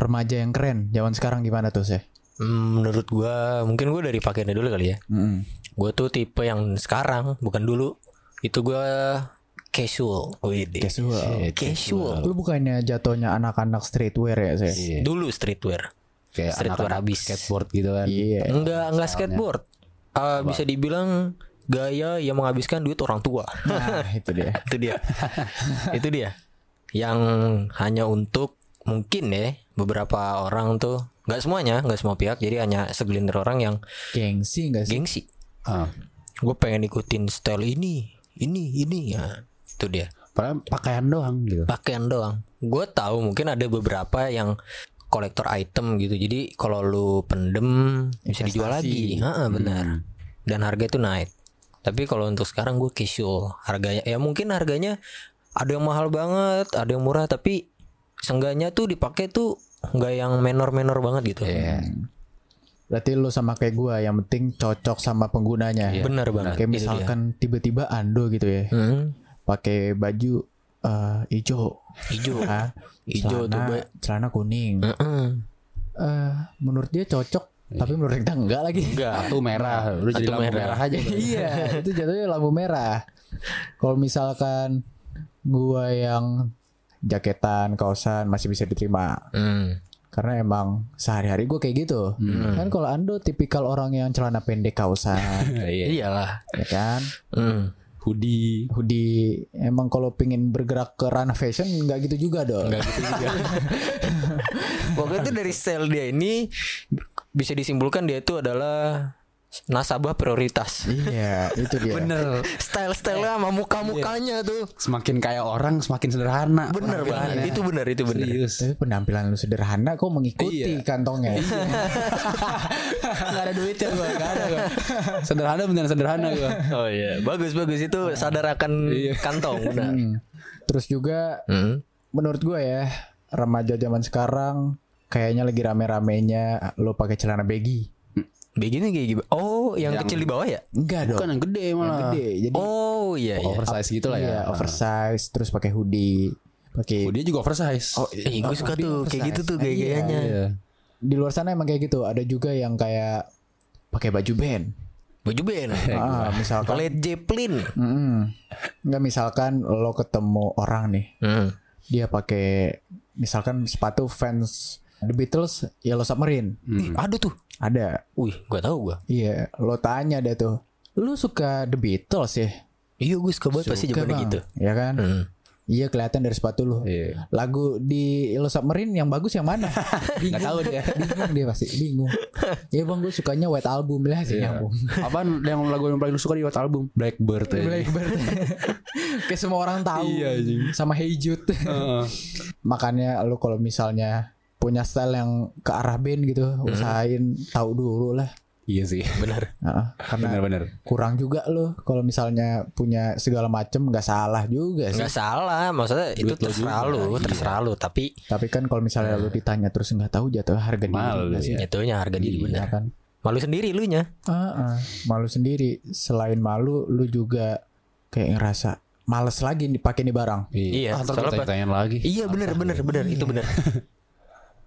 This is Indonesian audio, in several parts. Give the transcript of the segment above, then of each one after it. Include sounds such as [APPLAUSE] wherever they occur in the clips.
Remaja yang keren zaman sekarang gimana tuh sih? Hmm, menurut gua mungkin gua dari pakaiannya dulu kali ya. Mm. Gua tuh tipe yang sekarang bukan dulu. Itu gua casual. Wih, Casual. Casual. Lu bukannya jatuhnya anak-anak streetwear ya sih? Iya. Dulu streetwear. Kayak Streetwear anak-anak habis. skateboard gitu kan. Iya. Enggak, enggak skateboard. Ah, bisa dibilang gaya yang menghabiskan duit orang tua. Nah, itu dia. [LAUGHS] itu dia. [LAUGHS] itu dia. Yang hanya untuk mungkin ya beberapa orang tuh nggak semuanya, nggak semua pihak. Jadi hanya segelintir orang yang Gengsi enggak sih? gengsi. Ah. Gue pengen ikutin style ini, ini, ini ya. Itu dia. Padahal pakaian doang gitu. Pakaian doang. Gue tahu mungkin ada beberapa yang kolektor item gitu. Jadi kalau lu pendem bisa dijual lagi. Heeh, benar. Dan harga itu naik. Tapi kalau untuk sekarang gue casual. Harganya ya mungkin harganya ada yang mahal banget, ada yang murah tapi seenggaknya tuh dipakai tuh nggak yang menor-menor banget gitu. Iya. Berarti lu sama kayak gua yang penting cocok sama penggunanya. Benar banget. Kayak Itu misalkan tiba-tiba Ando gitu ya. Hmm, Pakai baju eh hijau. hijau. Hah? Hijau tuh, celana, celana kuning. Heeh. Eh, menurut dia cocok, tapi menurut kita enggak lagi. Enggak. Kartu merah, udah jadi lampu merah. merah, aja. [LAUGHS] iya, itu jatuhnya lampu merah. Kalau misalkan gua yang jaketan, kaosan masih bisa diterima. Hmm. Karena emang sehari-hari gue kayak gitu. Kan kalau Ando tipikal orang yang celana pendek kaosan, [LAUGHS] Iya. Iyalah. ya kan? Hmm. Hoodie. Hoodie emang kalau pingin bergerak ke ranah fashion nggak gitu juga dong. Enggak gitu juga. [LAUGHS] Pokoknya itu dari style dia ini bisa disimpulkan dia itu adalah nasabah prioritas. iya, itu dia. Bener. Style-style sama muka-mukanya tuh. Semakin kaya orang, semakin sederhana. Bener banget. Itu bener, itu bener. Serius. Tapi penampilan lu sederhana kok mengikuti Iya. kantongnya. [LAUGHS] Gak ada duitnya gue, gak ada gua. Sederhana bener sederhana gua. Oh iya, bagus bagus itu sadar akan kantong [LAUGHS] benar. Hmm. Terus juga Hmm. menurut gue ya remaja zaman sekarang kayaknya lagi rame-ramenya lo pakai celana baggy. Begini kayak gitu. Oh, yang, kecil di bawah ya? Enggak dong. Bukan yang gede Yang malah. gede. Jadi Oh iya iya. Oversize gitu lah ya. iya, oversize terus pakai hoodie. Pakai Hoodie juga oversize. Oh, Eh, gue suka tuh kayak gitu tuh oversize. gaya-gayanya. Iya. di luar sana emang kayak gitu. Ada juga yang kayak pakai baju band. Baju band. [LAUGHS] Ah, misalkan Led Zeppelin. Mm-mm. Nggak misalkan lo ketemu orang nih, Hmm. dia pakai misalkan sepatu fans The Beatles, Yellow Submarine. Ih, ada tuh. Ada. Wih, gak tahu gua. Iya, lo tanya deh tuh. Lu suka The Beatles ya? Iya, gue suka banget pasti jawabannya Bang. gitu. Ya kan? Hmm. Iya kelihatan dari sepatu lu. Iya. Lagu di Yellow Submarine yang bagus yang mana? [LAUGHS] Bingung. tahu dia. Bingung dia pasti. Bingung. [LAUGHS] Ya bang gue sukanya White Album lah sih nyambung. [LAUGHS] Apaan yang lagu yang paling lu suka di White Album? Blackbird. ya. Blackbird. Kayak semua orang tahu. Iya. Sama Hey Jude. Heeh. Makanya lu kalau misalnya punya style yang ke arah band gitu, usahain tahu dulu lah. Iya sih. Benar. Heeh, karena Bener-bener. kurang juga lo kalau misalnya punya segala macem nggak salah juga sih. Nggak salah, maksudnya itu Duit lo terserah juga. lu, terserah lu. Tapi Tapi kan kalau misalnya lu ditanya terus nggak tahu jatuh harga diri Malu sih? ya. itunya harga diri Iya benar. kan. Malu sendiri lu nya. Ah, ah. malu sendiri. Selain malu, lu juga kayak ngerasa males lagi nih pakai nih barang. Iya, Ah, ntar soalnya tanya lagi. Iya benar benar benar itu benar. [LAUGHS]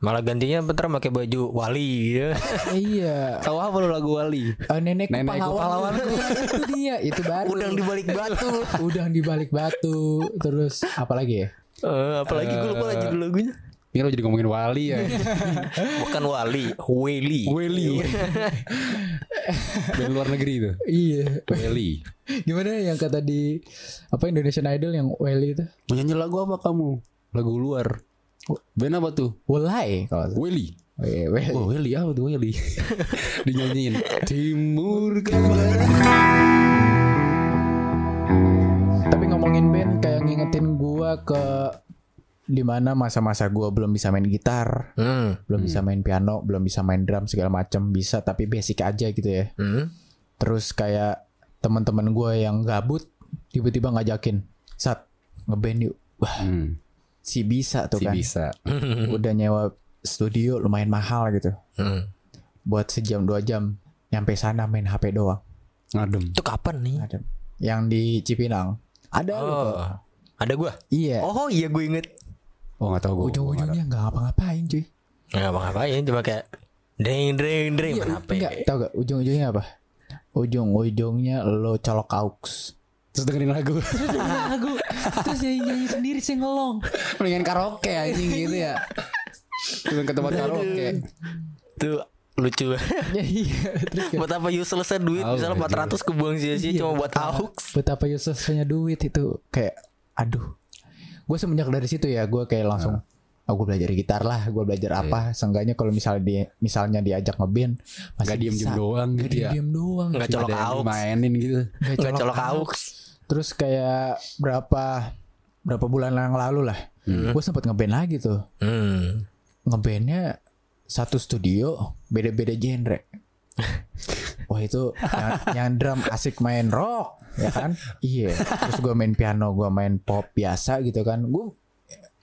Malah gantinya bentar pakai baju wali ya. iya. Tahu apa lu lagu Wali? Eh, nenekku Nenekku pahlawan. [LAUGHS] itu dia, itu baru. Udang di balik batu. [LAUGHS] Udang di balik batu. Terus apa lagi ya? Eh, apalagi gue lupa lagi dulu lagunya. Ini lo jadi ngomongin Wali ya. [LAUGHS] Bukan wali, weli. Weli. Dari luar negeri itu. Iya. Weli. Gimana yang kata di apa Indonesian Idol yang Welly itu? Mau nyanyi lagu apa kamu? Lagu luar. Band apa tuh? Wolai kalau. Weli. Oh, iya, Welly. Oh Weli apa tuh Weli? [LAUGHS] Dinyanyiin. Timur ke. Tapi ngomongin band kayak ngingetin gua ke di mana masa-masa gua belum bisa main gitar, Hmm. belum bisa main piano, belum bisa main drum segala macam bisa tapi basic aja gitu ya. Hmm. Terus kayak teman-teman gua yang gabut tiba-tiba ngajakin, "Sat, ngeband yuk." Wah, Hmm, si bisa tuh si kan. bisa. [LAUGHS] Udah nyewa studio lumayan mahal gitu. Hmm. Buat sejam dua jam nyampe sana main HP doang. Ngadem. Itu kapan nih? Ada. Yang di Cipinang. Ada lu. Oh. Ada gua. Iya. Oh iya gue inget. Oh nggak tahu gue. ujung-ujungnya nggak ngapa-ngapain cuy nggak apa ngapain cuma kayak deng deng deng Iya, HP enggak tau gak ujung-ujungnya apa ujung-ujungnya lo colok aux Terus dengerin lagu. lagu [LAUGHS] terus nyanyi, nyanyi sendiri sih ngelong. Mendingan karaoke anjing gitu ya. Cuma ke tempat karaoke. tuh lucu. Ya, iya. Kayak, buat apa useless duit? Tahu, misalnya anjir. 400 kebuang sia-sia Iya, cuma buat betapa- aux. Betapa uselessnya duit itu? Kayak aduh. Gue semenjak dari situ ya gue kayak langsung oh gue belajar gitar lah gue belajar apa. Seenggaknya kalau misalnya di misalnya diajak ngeband masih Gak diem diem doang Gak gitu ya. diem doang. Nggak Cuma colok aux. mainin gitu. Nggak nggak colok aux terus kayak berapa berapa bulan yang lalu lah gue sempet ngeband lagi tuh. Hmm. ngebandnya satu studio beda-beda genre. [LAUGHS] Wah itu yang, yang drum asik main rock ya kan? Iya. Terus gue main piano gue main pop biasa gitu kan. Gue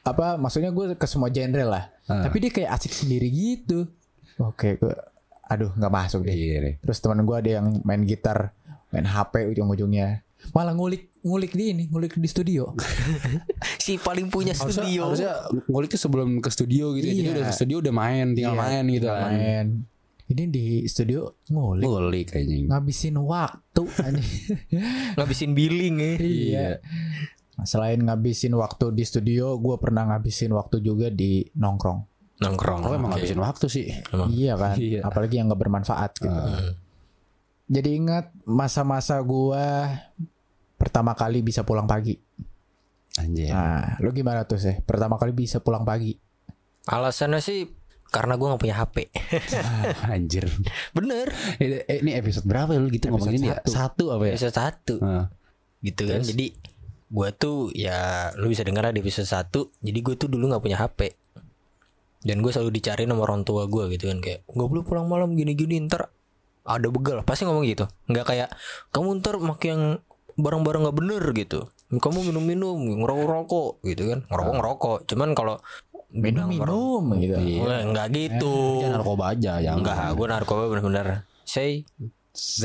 apa maksudnya gue ke semua genre lah. Ah. tapi dia kayak asik sendiri gitu. Oke gue aduh nggak masuk deh. Iya deh. terus teman gue ada yang main gitar main HP ujung-ujungnya malah ngulik ngulik di ini ngulik di studio [LAUGHS] si paling punya Harusnya, studio harusnya ngulik tuh sebelum ke studio gitu ya. Jadi Iya. udah ke studio udah main, tinggal Iya, main gitu kan. main ini di studio ngulik Ngulik kayaknya. ngabisin waktu [LAUGHS] ngabisin billing ya iya selain ngabisin waktu di studio gue pernah ngabisin waktu juga di nongkrong nongkrong Oh emang ngabisin waktu sih. Emang. iya kan Iya. apalagi yang gak bermanfaat gitu Hmm. Jadi ingat masa-masa gue pertama kali bisa pulang pagi. Anjir. nah lu gimana tuh sih pertama kali bisa pulang pagi? Alasannya sih karena gue nggak punya HP [LAUGHS] Anjir. bener. Eh, ini episode berapa ya lu gitu Episode ngomongin ya? satu. Satu apa ya? bisa satu. Nah, gitu kan. Jadi gue tuh ya lu bisa dengar di episode 1 jadi gue tuh dulu nggak punya HP dan gue selalu dicari sama orang tua gue gitu kan. Kayak nggak boleh pulang malam gini-gini ntar ada begal pasti ngomong gitu. Nggak kayak kamu ntar makai yang barang-barang nggak bener gitu. Kamu minum-minum ngerokok-rokok gitu kan. Ngerokok-ngerokok cuman kalau bilang minum gitu. Wah, nggak gitu. Jangan narkoba aja yang Enggak, gue narkoba bener-bener. Say.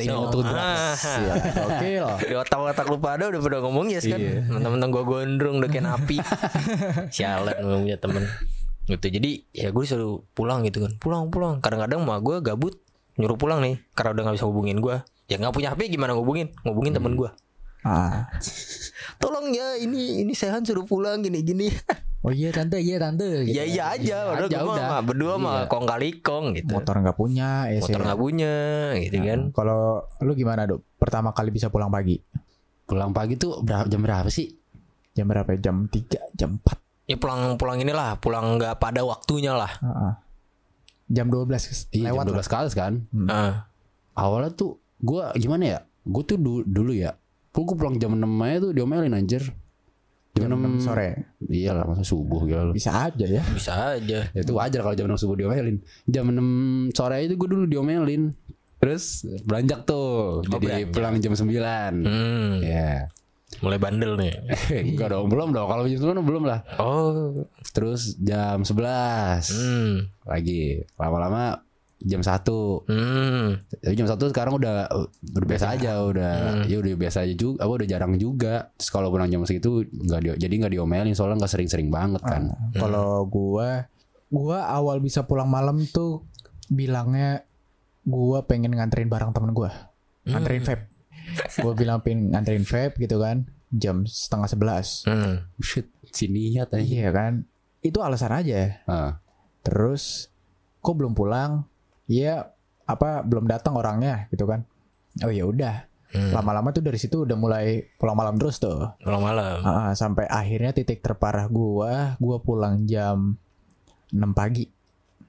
No to drugs. Ah. Iya, oke loh. [LAUGHS] Di otak-otak lu pada udah pada ngomong ya kan Iya. Temen-temen gue gondrong udah kayak napi. [LAUGHS] Sialan punya temen. Gitu. Jadi ya gue disuruh pulang gitu kan. Pulang pulang. Kadang-kadang mah gue gabut Nyuruh pulang nih Karena udah gak bisa hubungin gue Ya gak punya HP gimana ngubungin Ngubungin temen gue ah. [LAUGHS] Tolong ya ini ini Sehan suruh pulang gini-gini [LAUGHS] oh iya tante iya tante gitu. Ya iya aja Padahal aja gue udah. mah berdua mah kong kali kong gitu motor nggak punya ya. Motor gak punya gitu kan kalau lu gimana dok pertama kali bisa pulang pagi Pulang pagi tuh berapa, jam berapa sih? jam berapa ya? jam 3 jam 4 Ya pulang pulang inilah Pulang gak pada waktunya lah Heeh. Jam 12 Iya, lewat jam lah. 12 kali kan. Ah. Awalnya tuh gua gimana ya? Gue tuh dulu, dulu ya. Gue pulang jam 6 aja tuh diomelin anjir. Jam, jam 6 6 sore Iya lah, masa subuh gitu. bisa aja ya Bisa aja Ya itu wajar kalau jam 6 subuh diomelin. Jam 6 sore itu gue dulu diomelin. Terus beranjak tuh. jadi beranjak. pulang jam 9. Hmm, Ya. Mulai bandel nih. [LAUGHS] Enggak dong, belum dong. Kalau jam 9 belum lah. Oh, Terus jam 11 hmm, lagi. Lama-lama jam 1. hmm, Tapi jam 1 sekarang udah udah biasa aja, udah ya udah biasa aja juga, apa udah jarang juga. Terus kalau pulang jam segitu nggak di, jadi nggak diomelin soalnya nggak sering-sering banget kan. kalau gua gua awal bisa pulang malam tuh bilangnya gua pengen nganterin barang temen gua nganterin vape gua bilang pengen nganterin vape gitu kan jam setengah sebelas hmm. Shit, si niat aja. iya kan itu alasan aja Ah, terus kok belum pulang Iya apa belum datang orangnya gitu kan oh ya udah Hmm. lama-lama tuh dari situ udah mulai pulang malam terus tuh Pulang malam. Ah, sampai akhirnya titik terparah gua gua pulang jam 6 pagi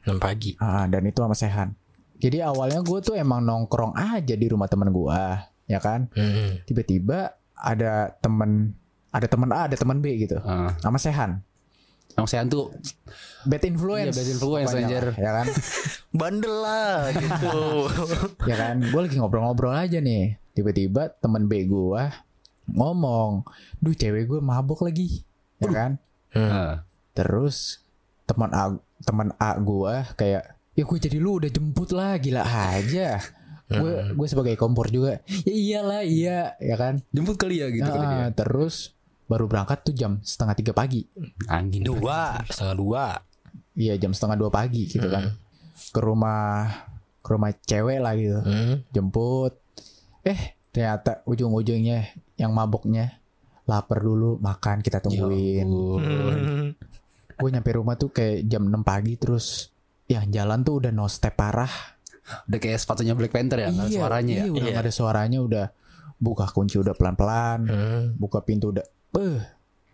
6 pagi. Ah, dan itu sama Sehan jadi awalnya gue tuh emang nongkrong aja di rumah temen gua ya kan Hmm. tiba-tiba ada temen ada temen A ada temen B gitu ah. sama Sehan Emang Sehan tuh bad influence Iya, bad influence, anjir. ya kan [LAUGHS] Bandel lah gitu. [LAUGHS] ya kan gue lagi ngobrol-ngobrol aja nih tiba-tiba temen B gua ngomong duh cewek gue mabok lagi ya kan Hmm. ah. terus teman A teman A gua kayak ya gue jadi lu udah jemput lah gila aja gue gue sebagai kompor juga ya iyalah iya ya kan jemput kali ya gitu kali dia. Ah, terus baru berangkat tuh jam setengah tiga pagi Angin. Dua, setengah dua. iya jam setengah dua pagi gitu kan ke rumah ke rumah cewek lah gitu Hmm. jemput eh ternyata ujung-ujungnya yang maboknya lapar dulu makan kita tungguin Hmm. gue nyampe rumah tuh kayak jam 6 pagi terus yang jalan tuh udah no step parah Udah kayak sepatunya Black Panther ya, nggak ada suaranya ya. iya, udah Iya. ada suaranya udah buka kunci udah pelan-pelan Hmm. buka pintu udah beuh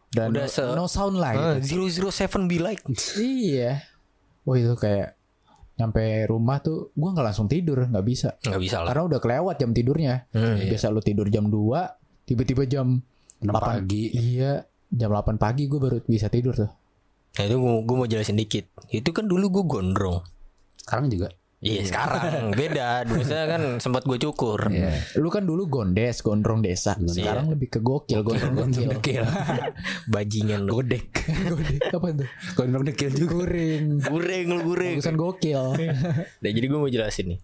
dan Udah no, se- no sound lah Ah, gitu. 007 be like. [LAUGHS] iya wah itu kayak nyampe rumah tuh gue nggak langsung tidur nggak bisa Nggak bisa lah. karena udah kelewat jam tidurnya Hmm. biasa lu tidur jam 2 tiba-tiba jam 6 8 pagi. iya jam 8 pagi gue baru bisa tidur tuh Nah itu gue mau jelasin dikit. Itu kan dulu gue gondrong. Sekarang juga. Iya sekarang beda. Dulu saya kan sempat gue cukur. Iya. lu kan dulu gondes gondrong desa sekarang lebih ke gokil gondrong gokil Bajingan lu. Godek. Gode- apa tuh Gondrong dekil juga. guring Gureng lu gureng. Bagusan gokil Nah jadi gue mau jelasin nih.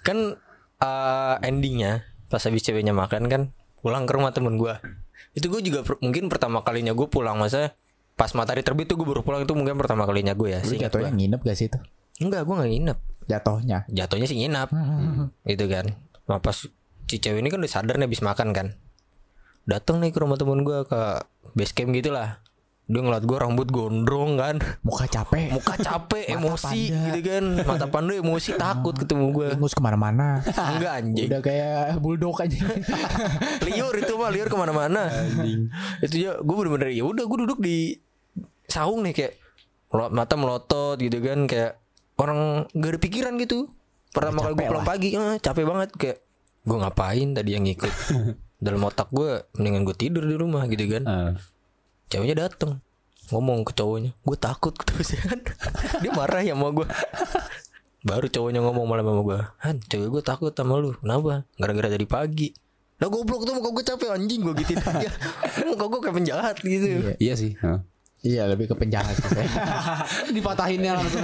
Kan eh, endingnya pas habis ceweknya makan kan pulang ke rumah temen gue. Itu gue juga per- mungkin pertama kalinya gue pulang masa pas matahari terbit tuh gue baru pulang itu mungkin pertama kalinya gue ya. lu jatuhnya nginep gak sih itu Enggak gue gak nginep. jatuhnya Jatuhnya sih nginap. gitu kan. Nah pas si cewek ini kan udah sadar nih habis makan kan. Datang nih ke rumah temen gue ke base camp gitu lah. Dia ngeliat gue rambut gondrong kan muka capek Muka capek, emosi panda. gitu kan Mata panda emosi takut ketemu gue ingus ke mana-mana Enggak anjing udah kayak bulldog aja [LAUGHS] liur itu mah liur ke mana-mana itu ya gue bener-bener ya udah gue duduk di saung nih kayak mata melotot gitu kan kayak orang gak ada pikiran gitu. Pertama kali gue pulang lah. pagi eh, capek banget. Kayak gue ngapain tadi yang ngikut? [LAUGHS] Dalam otak gue mendingan gue tidur di rumah gitu kan. Eh, ceweknya dateng ngomong ke cowoknya. Gue takut [LAUGHS] keterusan dia marah ya sama gue baru cowoknya ngomong malam sama gue Han cewek gue takut sama lu. Kenapa? Gara-gara dari pagi. Nah goblok tuh muka gue capek anjing gue gituin [LAUGHS] aja Muka gue kayak penjahat gitu. Iya sih. Heeh. Iya lebih ke penjahat sih saya. [LAUGHS] Dipatahinnya langsung.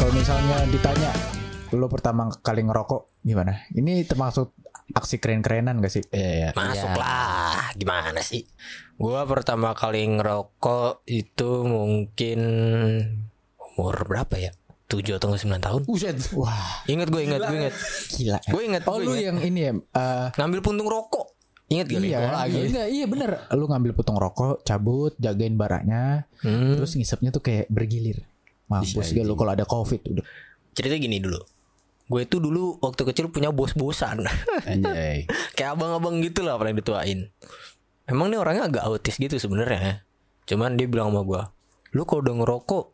kalau misalnya ditanya lu pertama kali ngerokok gimana ini termasuk aksi keren-kerenan gak sih? Iya, iya. Masuk lah Gimana sih? Gue pertama kali ngerokok Itu mungkin Umur berapa ya? 7 atau 9 tahun. Buset. wah. Ingat gue ingat gue ingat. Gila. Gue ingat oh gue lu ingat. yang ini ya eh, Ngambil puntung rokok. Ingat gak iya, lagi? Iya, iya bener. Lu ngambil potong rokok, cabut, jagain baraknya Hmm. Terus ngisepnya tuh kayak bergilir. Mampus Iya, gak lu kalau ada covid udah. Cerita gini dulu Gue tuh dulu waktu kecil punya bos-bosan. [LAUGHS] Anjay. Kayak abang-abang gitu lah paling dituain. Emang nih orangnya agak autis gitu sebenarnya Cuman dia bilang sama gue Lu kalau udah ngerokok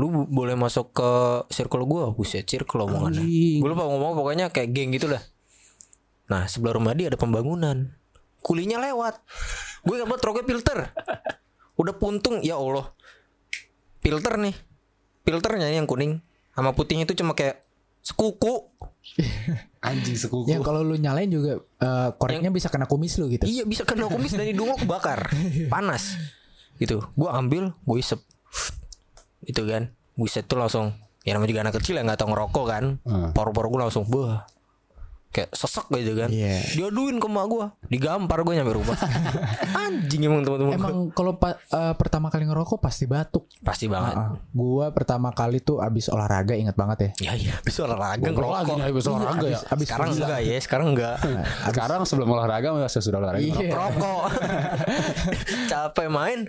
Lu boleh masuk ke circle gue Buset circle omongannya. Gue lupa ngomong pokoknya kayak geng gitu lah. Nah sebelah rumah dia ada pembangunan. Kulinya lewat. Gue ingat banget rokoknya filter. Udah puntung ya Allah. Filter nih. Filternya yang kuning Sama putihnya itu cuma kayak Sekuku. [LAUGHS] Anjing sekuku. Yang kalau lu nyalain juga eh, koreknya bisa kena kumis lu gitu. Iya bisa kena kumis dan hidung gue kebakar [LAUGHS] Panas. Gitu. Gue ambil Gue isep. Itu kan. Buset tuh langsung. Ya namanya juga anak kecil ya nggak tau ngerokok kan. Hmm. Paru-paru gue langsung Bah Kayak sesek gitu kan. Iya. Diaduin ke emak gue Digampar gue nyampe rumah. [LAUGHS] Anjing emang teman-teman Emang kalau pa- eh, pertama kali ngerokok pasti batuk. Pasti banget. Ah, gua pertama kali tuh abis olahraga ingat banget ya. Ya iya Bisa olahraga Goblok lagi ngerokok. Nih habis olahraga ya. Abis Sekarang enggak ya Sekarang enggak. Sekarang sebelum olahraga masih sudah olahraga. Iya. Rokok [LAUGHS] Capek main.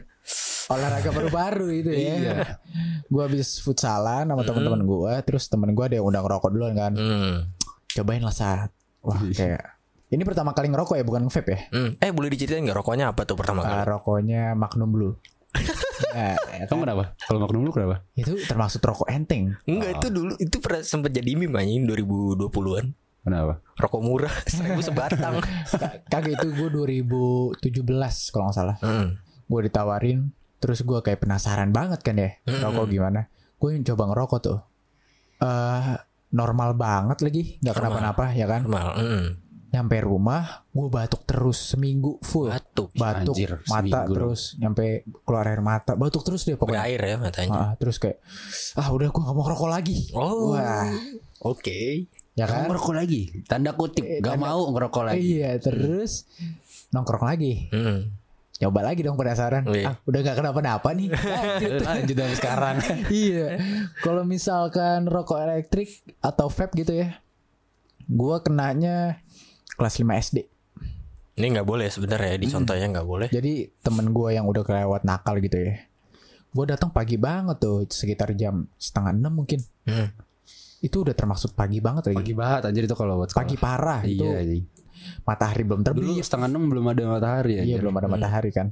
Olahraga baru-baru itu ya. Gua abis futsalan sama teman-teman gua, terus temen gua ada yang undang ngerokok duluan kan. Hmm Cobain lah saat. Wah kayak ini pertama kali ngerokok ya bukan vape ya. Hmm. Eh boleh diceritain nggak rokoknya apa tuh pertama kali? Ah, rokoknya Magnum Blue. [LAUGHS] Nah, ya kan? Kamu kenapa? Kalau makan dulu kenapa? itu termasuk rokok enteng. Enggak itu dulu itu pernah sempat jadi meme anjing 2020-an. Kenapa? Rokok murah [LAUGHS] seribu sebatang. Ka- Kagak itu gue 2017 kalau nggak salah. Hmm. Gue ditawarin, terus gue kayak penasaran banget kan ya rokok gimana. Gue coba ngerokok tuh. eh normal banget lagi, nggak kenapa-napa ya kan. Normal. Hmm. nyampe rumah gue batuk terus seminggu full Batuk. batuk Anjir, mata seminggu terus nyampe keluar air mata batuk terus deh Pakai pokoknya air ya matanya. Ah, terus kayak ah udah gue gak mau ngerokok lagi Oh. wah Oke. ya Kamu kan ngerokok lagi Tanda kutip Gak mau ngerokok lagi iya terus nongkrong lagi Hmm. Coba lagi dong penasaran. Iya. ah udah gak kenapa-napa nih. Lanjut [LAUGHS] Lanjut sampai sekarang. [LAUGHS] Iya. Kalau misalkan rokok elektrik atau vape gitu ya gua kenanya kelas 5 SD Ini nggak boleh sebenarnya dicontohnya nggak boleh. jadi temen gua yang udah kelewat nakal gitu ya gua datang pagi banget tuh sekitar jam setengah enam mungkin. Hmm. Itu udah termasuk pagi banget lagi. Pagi banget anjir itu kalau buat sekolah. pagi parah itu Iya. matahari belum Dulu terbit setengah enam belum ada matahari iya anjir. belum ada matahari kan.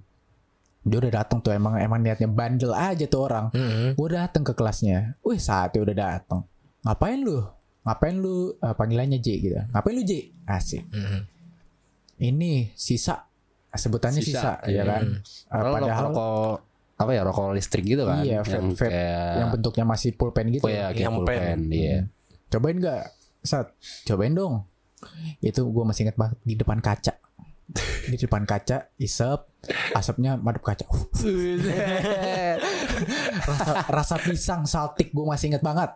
Dia udah datang tuh emang emang niatnya bandel aja tuh orang. Hmm. gue datang ke kelasnya wih saatnya udah datang ngapain lu? Ngapain lu eh, panggilannya J? gitu. Ngapain lu J? Asik. Hmm. ini sisa sebutannya sisa, Sisa, ya iya. kan? Eh, Kalau padahal rokok apa ya rokok listrik gitu kan Iya, yang vape- vape kayak yang bentuknya masih pulpen gitu. Oh ya kayak Yang pulpen. pen. iya. Cobain nggak saat cobain dong. Itu gue masih inget banget di depan kaca. Di depan kaca isep asapnya madep kaca. [LAUGHS] Rasa rasa pisang saltik gue masih inget banget.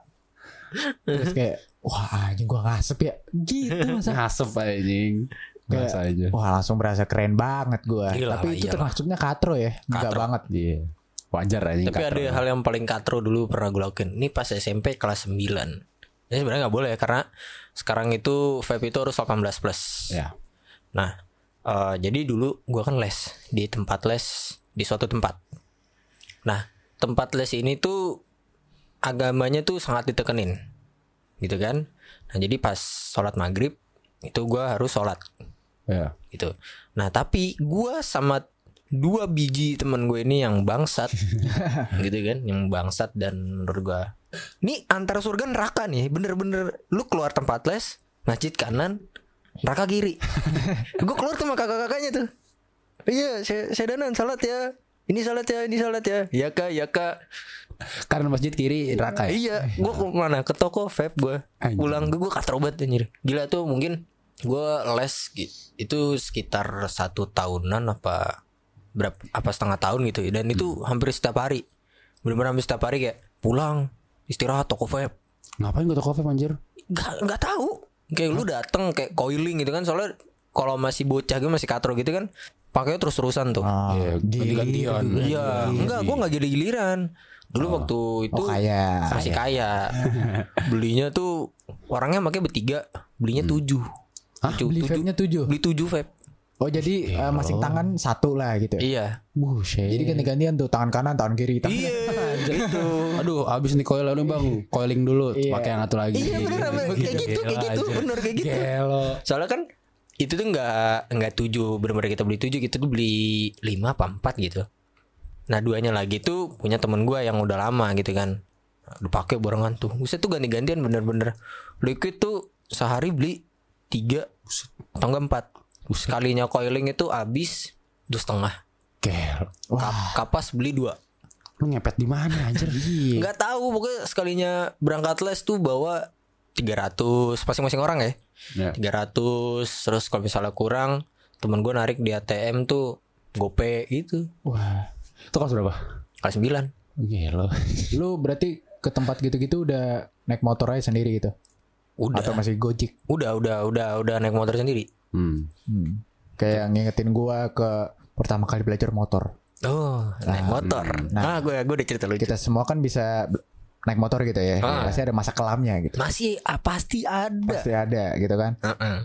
Terus kayak wah anjing gue ngasep ya. Gitu masa ngasep anjing Kayak- aja wah langsung berasa keren banget gue Iyalah, tapi itu iyalah. termasuknya katro ya enggak Katro. banget iya wajar anjing Tapi ada hal yang paling katro dulu pernah gue lakuin. Ini pas SMP kelas 9 Ini sebenarnya nggak boleh karena sekarang itu vape itu harus 18 plus. ya Nah, eh, jadi dulu gua kan les di tempat les di suatu tempat. Nah, tempat les ini tuh agamanya tuh sangat ditekenin, gitu kan? Nah, jadi pas sholat maghrib itu gua harus sholat, ya gitu. Nah, tapi gua sama dua biji temen gue ini yang bangsat, [LAUGHS] gitu kan? Yang bangsat dan menurut gua ini antara surga neraka nih, bener-bener lu keluar tempat les, masjid kanan, neraka kiri. [LAUGHS] gue keluar tuh sama kakak-kakaknya tuh. Iya, saya, saya danan salat ya. Ini salat ya, ini salat ya. Iya kak, iya kak. karena masjid kiri neraka ya Iya, gue ke mana? Ke toko vape gue. Pulang gue katrobat anjir. Gila tuh mungkin gue les itu sekitar satu tahunan apa berapa apa setengah tahun gitu dan itu hampir setiap hari. Bener-bener hampir setiap hari kayak pulang istirahat toko vape. ngapain gue toko vape anjir Gak nggak tahu. Kayak lu dateng kayak coiling gitu kan soalnya kalau masih bocah gitu masih katro gitu kan pakainya terus-terusan tuh. Ah, Iya, ganti-gantian. Iya, enggak, gua nggak jadi giliran. Dulu waktu itu oh kayak masih kaya. [LAUGHS] Belinya tuh orangnya makanya bertiga, belinya tujuh. Tujuh, beli vape-nya tujuh beli tujuh vape. oh jadi eh, masing tangan satu lah gitu ya? Iya. buset Jadi ganti-gantian tuh tangan kanan, tangan kiri, tangan Iya, [LAUGHS] gitu. aduh abis nih coil nih bang coiling dulu Iya. pakai yang satu lagi Iya bener kayak gitu, kayak gitu, bener kayak gitu. Gelo. Soalnya kan itu tuh nggak nggak tujuh, bener-bener kita beli tujuh, kita tuh beli lima apa empat gitu. Nah duanya lagi tuh punya temen gua yang udah lama gitu kan. Udah pakai barengan tuh. Buset tuh ganti-gantian bener-bener. Liquid tuh sehari beli tiga atau enggak empat. Sekalinya coiling itu habis dua setengah. Kap- kapas beli dua. lu ngepet di mana anjir [LAUGHS] Iya. Nggak tahu pokoknya sekalinya berangkat les tuh bawa 300 masing-masing orang ya. ya. 300 terus kalau misalnya kurang temen gue narik di ATM tuh gope gitu Wah, itu kelas berapa kelas 9 Gelo. lu berarti ke tempat gitu-gitu udah naik motor aja sendiri gitu? Udah Atau masih gojek? udah udah udah udah naik motor sendiri Hmm. Hmm. Kayak ngingetin gua ke pertama kali belajar motor. oh naik motor nah gue gue udah cerita lucu Kita semua kan bisa naik motor gitu ya. Ah. Pasti ada masa kelamnya gitu. masih ah, pasti ada Pasti ada gitu kan. Heeh.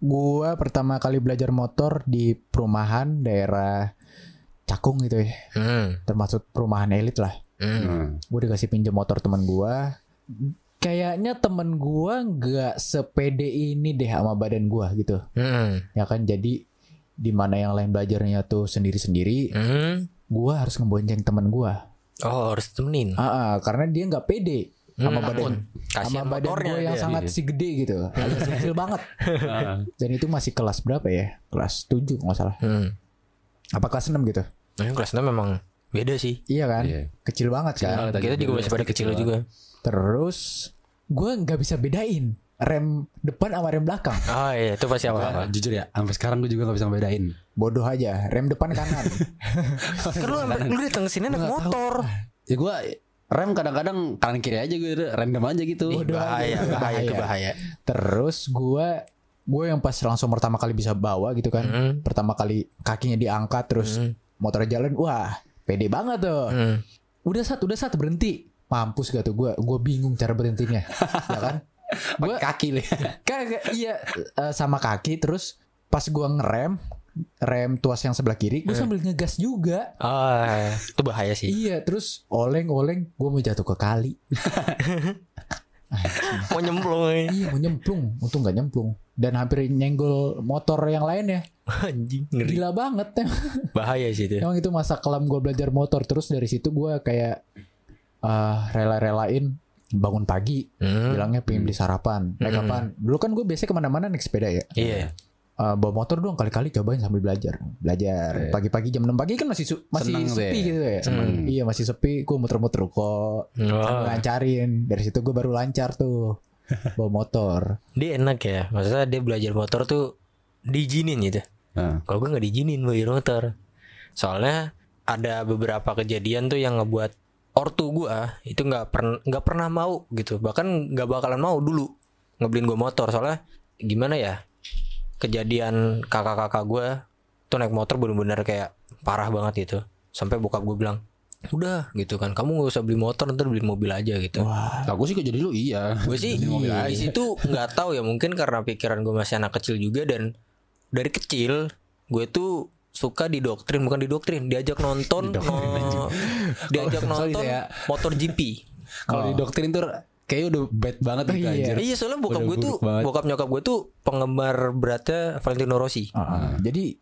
Gua pertama kali belajar motor di perumahan daerah Cakung gitu ya. hmm. Termasuk perumahan elit lah. Hmm. Hmm. Gue dikasih pinjam motor teman gua. Kayaknya temen gua nggak sepede ini deh sama badan gua gitu. Hmm. Ya kan jadi di mana yang lain belajarnya tuh sendiri-sendiri, Hmm. gua harus ngebonceng temen gua. oh harus temenin Ah, ah, karena dia nggak pede sama Hmm, badan sama badan gue yang dia. sangat si gede gitu, alias kecil banget. [LAUGHS] Dan itu masih kelas berapa ya? Kelas 7 nggak salah. hmm. Apa kelas 6 gitu? Nah, kelas 6 memang beda sih Iya kan? Iya. Kecil banget kan. Kecil banget. kita juga masih pada kecil juga Terus gue nggak bisa bedain rem depan sama rem belakang. Oh iya itu pasti apa? Wah, jujur ya, sampai sekarang gue juga gak bisa ngebedain. Bodoh aja, rem depan kanan. [LAUGHS] Kan lu lu datang ke sini naik motor. Ya gue rem kadang-kadang kanan kiri aja gue random aja gitu. Ih, bahaya, bahaya itu bahaya. Terus gua gue yang pas langsung pertama kali bisa bawa gitu kan. Hmm. Pertama kali kakinya diangkat terus motor jalan, wah, pede banget tuh. Hmm. Udah satu, udah satu berhenti. Mampus gak tuh gue, gue bingung cara berhentinya, ya kan? [LAUGHS] Gue kaki nih. [LAUGHS] kagak iya eh, sama kaki terus pas gua ngerem rem tuas yang sebelah kiri gue sambil ngegas juga Ah, itu bahaya sih. iya terus oleng-oleng gue mau jatuh ke kali [LAUGHS] Mau nyemplung. eh. iya mau nyemplung untung gak nyemplung dan hampir nyenggol motor yang lain ya Anjing, ngeri. gila banget ya Bahaya sih itu. emang itu masa kelam gue belajar motor terus dari situ gue kayak eh rela-relain bangun pagi Hmm. bilangnya pengen beli sarapan. Naik kapan? Dulu kan gue biasanya ke mana-mana naik sepeda ya. Iya. Eh, bawa motor dong kali-kali cobain sambil belajar. Belajar. Pagi-pagi jam 6 pagi kan masih su- masih Seneng sepi ya. gitu ya. Iya masih sepi gue muter-muter kok sambil ngancarin. Dari situ gue baru lancar tuh [LAUGHS] bawa motor. Dia enak ya. Maksudnya dia belajar motor tuh diizinin gitu. Nah, Kalau gue nggak diizinin belajar motor. Soalnya ada beberapa kejadian tuh yang ngebuat ortu gua itu nggak pernah nggak pernah mau gitu. Bahkan nggak bakalan mau dulu ngebeliin gue motor. Soalnya gimana ya? Kejadian kakak-kakak gua tuh naik motor bener-bener kayak parah banget gitu. Sampai bokap gue bilang, udah gitu kan, kamu nggak usah beli motor, ntar beli mobil aja gitu. aku sih kok jadi lu iya. gue sih di situ nggak tahu ya mungkin karena pikiran gue masih anak kecil juga dan dari kecil gue tuh suka didoktrin bukan didoktrin diajak nonton no- diajak [LAUGHS] Oh, nonton saya- motor GP Kalau di doktrin tuh kayaknya udah bad banget gitu iya. anjir. iya soalnya bokap gue tuh banget. bokap nyokap gue tuh penggemar beratnya Valentino Rossi Ah, jadi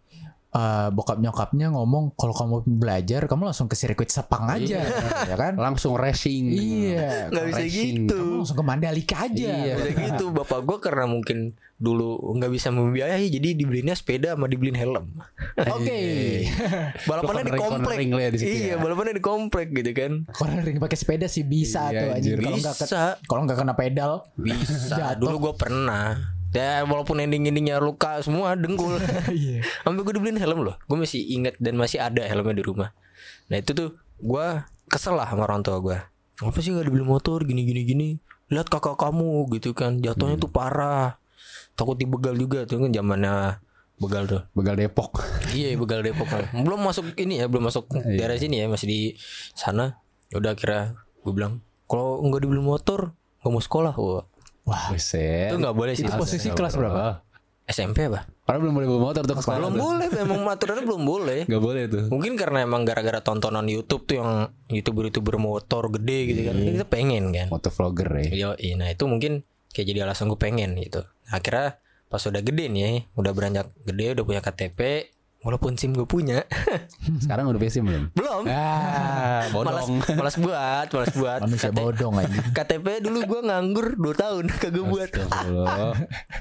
eh, bokap nyokapnya ngomong kalau kamu belajar kamu langsung ke sirkuit Sepang aja ya kan Langsung racing. iya nggak bisa Racing. gitu kamu langsung ke Mandalika aja Iya. Udah gitu bapak gue karena mungkin dulu nggak bisa membiayai jadi dibeliinnya sepeda sama dibeliin helm oke balapannya di komplek cornering lo ya di situ iya ya. balapannya di komplek gitu kan cornering pakai sepeda sih bisa Iya, tuh anjir. kalau nggak Bisa. kalau nggak kena pedal Bisa. Jatuh. Dulu gue pernah. Ya walaupun ending-endingnya luka semua dengkul. [LAUGHS] Iya. Sampai gue dibeliin helm loh. Gue masih inget dan masih ada helmnya di rumah. Nah itu tuh gue kesel lah sama orang tua gue. Kenapa sih gak dibeli motor gini gini gini? Lihat kakak kamu gitu kan jatuhnya tuh parah. Takut dibegal juga tuh kan zamannya begal tuh. Begal Depok. Iya begal Depok [LAUGHS] Belum masuk ini ya Belum masuk daerah sini ya Masih di sana Udah kira Gue bilang Kalau nggak dibeli motor Gak mau sekolah Wah wah Buset. Itu nggak boleh sih itu posisi kelas berapa SMP apa? Karena belum boleh bawa motor tuh sekolah. Belum tuh. boleh, [LAUGHS] memang aturannya belum boleh. Nggak boleh tuh. Mungkin karena emang gara-gara tontonan YouTube tuh yang youtuber-youtuber motor gede gitu kan. Kita pengen kan. Motovlogger ya. Yo, nah itu mungkin kayak jadi alasan gue pengen gitu. Akhirnya pas udah gede nih, udah beranjak gede, udah punya KTP, walaupun SIM gue punya, [LAUGHS] Sekarang udah PC belum? belum. Ah, Malas, bodong. malas buat, malas buat. manusia KT bodong anjing KTP dulu gue nganggur 2 tahun kagak buat. Astagfirullah.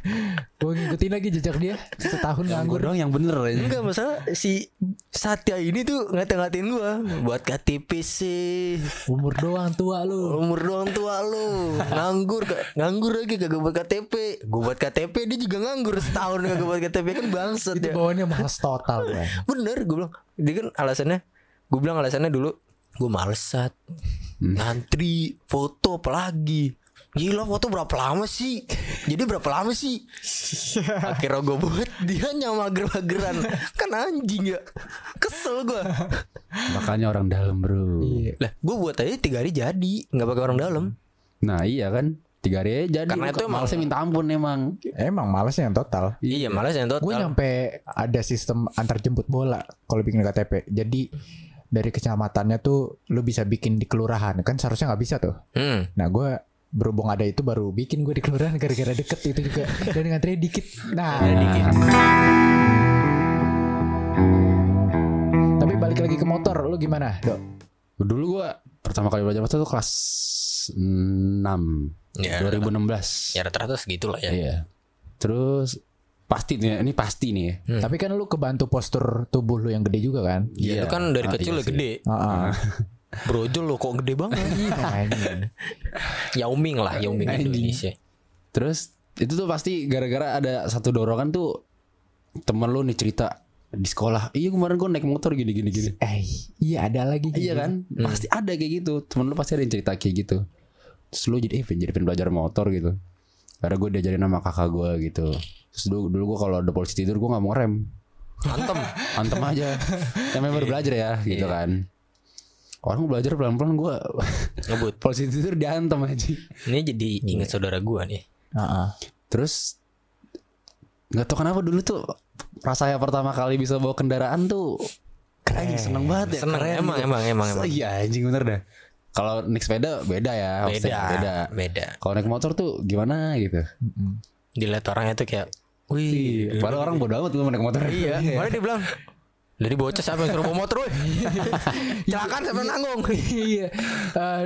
[LAUGHS] gue ngikutin lagi jejak dia setahun nganggur Nganggur dong yang bener aja. Enggak masalah si Satya ini tuh ngata-ngatain gua buat KTP sih umur doang tua lu umur doang tua lu nganggur nganggur lagi kagak buat KTP gue buat KTP dia juga nganggur setahun kagak buat KTP kan bangsat itu ya bawaannya males total [LAUGHS] gue bener gue bilang. Dia kan alasannya gue bilang alasannya dulu gue males sat. Ngantri foto apalagi. Gila foto berapa lama sih? Jadi berapa lama sih? [LAUGHS] Akhirnya gue buat Dia nyama mager-mageran Kan anjing ya. Kesel gue Makanya orang dalam bro. Lah gue buat aja tiga hari jadi nggak pakai orang dalam. Nah iya kan. Tiga hari aja jadi. Karena itu emang- Malesnya minta ampun emang. emang males yang total. Iya malas yang gue total nyampe ada sistem antar jemput bola kalau bikin KTP jadi dari kecamatannya tuh lu bisa bikin di kelurahan. Kan seharusnya nggak bisa tuh. Hmm. nah gue berhubung ada itu baru bikin gue di kelurahan [LAUGHS] gara-gara deket itu juga. Dan ngantri dikit nah. Dikit. tapi balik lagi ke motor lu gimana dok? Dulu gua pertama kali belajar motor tuh kelas 6 Ya, 2016. Ya rata-rata segitu lah ya Iya. Terus pasti nih, ini pasti nih. ya. Hmm. tapi kan lu kebantu postur tubuh lu yang gede juga kan Ya, lu kan dari Ah, kecil iya udah sih. gede Ah, ah. [LAUGHS] Brojol lo kok gede banget Iya, [LAUGHS] anjing. Yao Ming lah Yao Ming Anjing. Indonesia Terus itu tuh pasti gara-gara ada satu dorongan tuh temen lu nih cerita di sekolah. Iya kemarin gue naik motor gini gini gini. Eh, iya ada lagi. Iya kan? Pasti ada kayak gitu. Temen lu pasti ada yang cerita kayak gitu. Terus lu jadi eh jadi pengen belajar motor gitu. Karena gue diajarin sama kakak gue gitu. Terus dulu, dulu gue kalau ada polisi tidur gue nggak mau rem. Antem. Antem aja. Yang baru belajar ya gitu kan. Orang belajar pelan-pelan gue Ngebut. [LAUGHS] polisi tidur diantem aja. Ini jadi ingat saudara gua nih. Heeh. Terus nggak tahu kenapa dulu tuh rasanya pertama kali bisa bawa kendaraan tuh keren seneng banget ya Seneng keren emang, gitu. emang emang emang. iya anjing bener dah kalau naik sepeda beda ya Beda. beda Beda. kalau naik motor tuh gimana gitu Dilihat orangnya tuh kayak Wih, padahal orang bodoh amat gue naik motor Iya, [LAUGHS] mana dia bilang dari bocah siapa yang suruh bawa motor weh? [LAUGHS] Celakaan siapa yang nanggung? iya. Eh,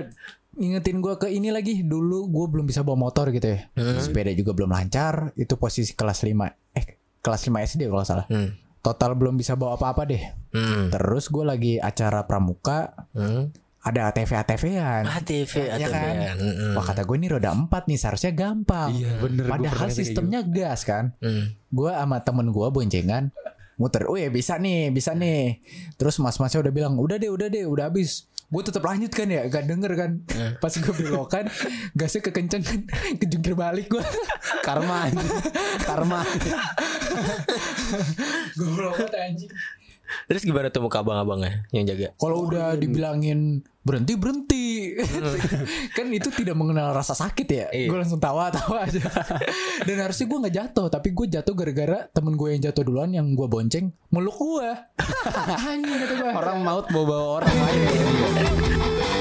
ngingetin gue ke ini lagi dulu gue belum bisa bawa motor gitu ya sepeda juga belum lancar itu posisi kelas 5 eh kelas 5 SD kalau salah Hmm. total belum bisa bawa apa-apa deh Hmm. terus gue lagi acara pramuka Hmm. Ada ATV ATV-an ATV, ya ATV. kan Hmm. wah kata gue ini roda 4 nih seharusnya gampang Iya, bener, padahal pernah kayak sistemnya gas kan Hmm. gue sama temen gue boncengan muter, oh ya bisa nih, bisa nih. Terus mas-masnya udah bilang, udah deh, udah deh, udah habis. Gue tetap lanjut kan ya, gak denger kan. [LAUGHS] Pas gue belokan, gasnya kekenceng kan, [LAUGHS] kejungkir balik gue. [LAUGHS] karma anjing. karma gue belokan anjing. Terus gimana tuh muka abang-abangnya yang jaga? Kalau udah dibilangin berhenti berhenti, [LAUGHS] kan itu tidak mengenal rasa sakit ya. Iya. Gue langsung tawa-tawa aja. [LAUGHS] Dan harusnya gue nggak jatuh, tapi gue jatuh gara-gara temen gue yang jatuh duluan yang gue bonceng meluk gue. [LAUGHS] Anjing kata gue. orang maut bawa bawa orang lain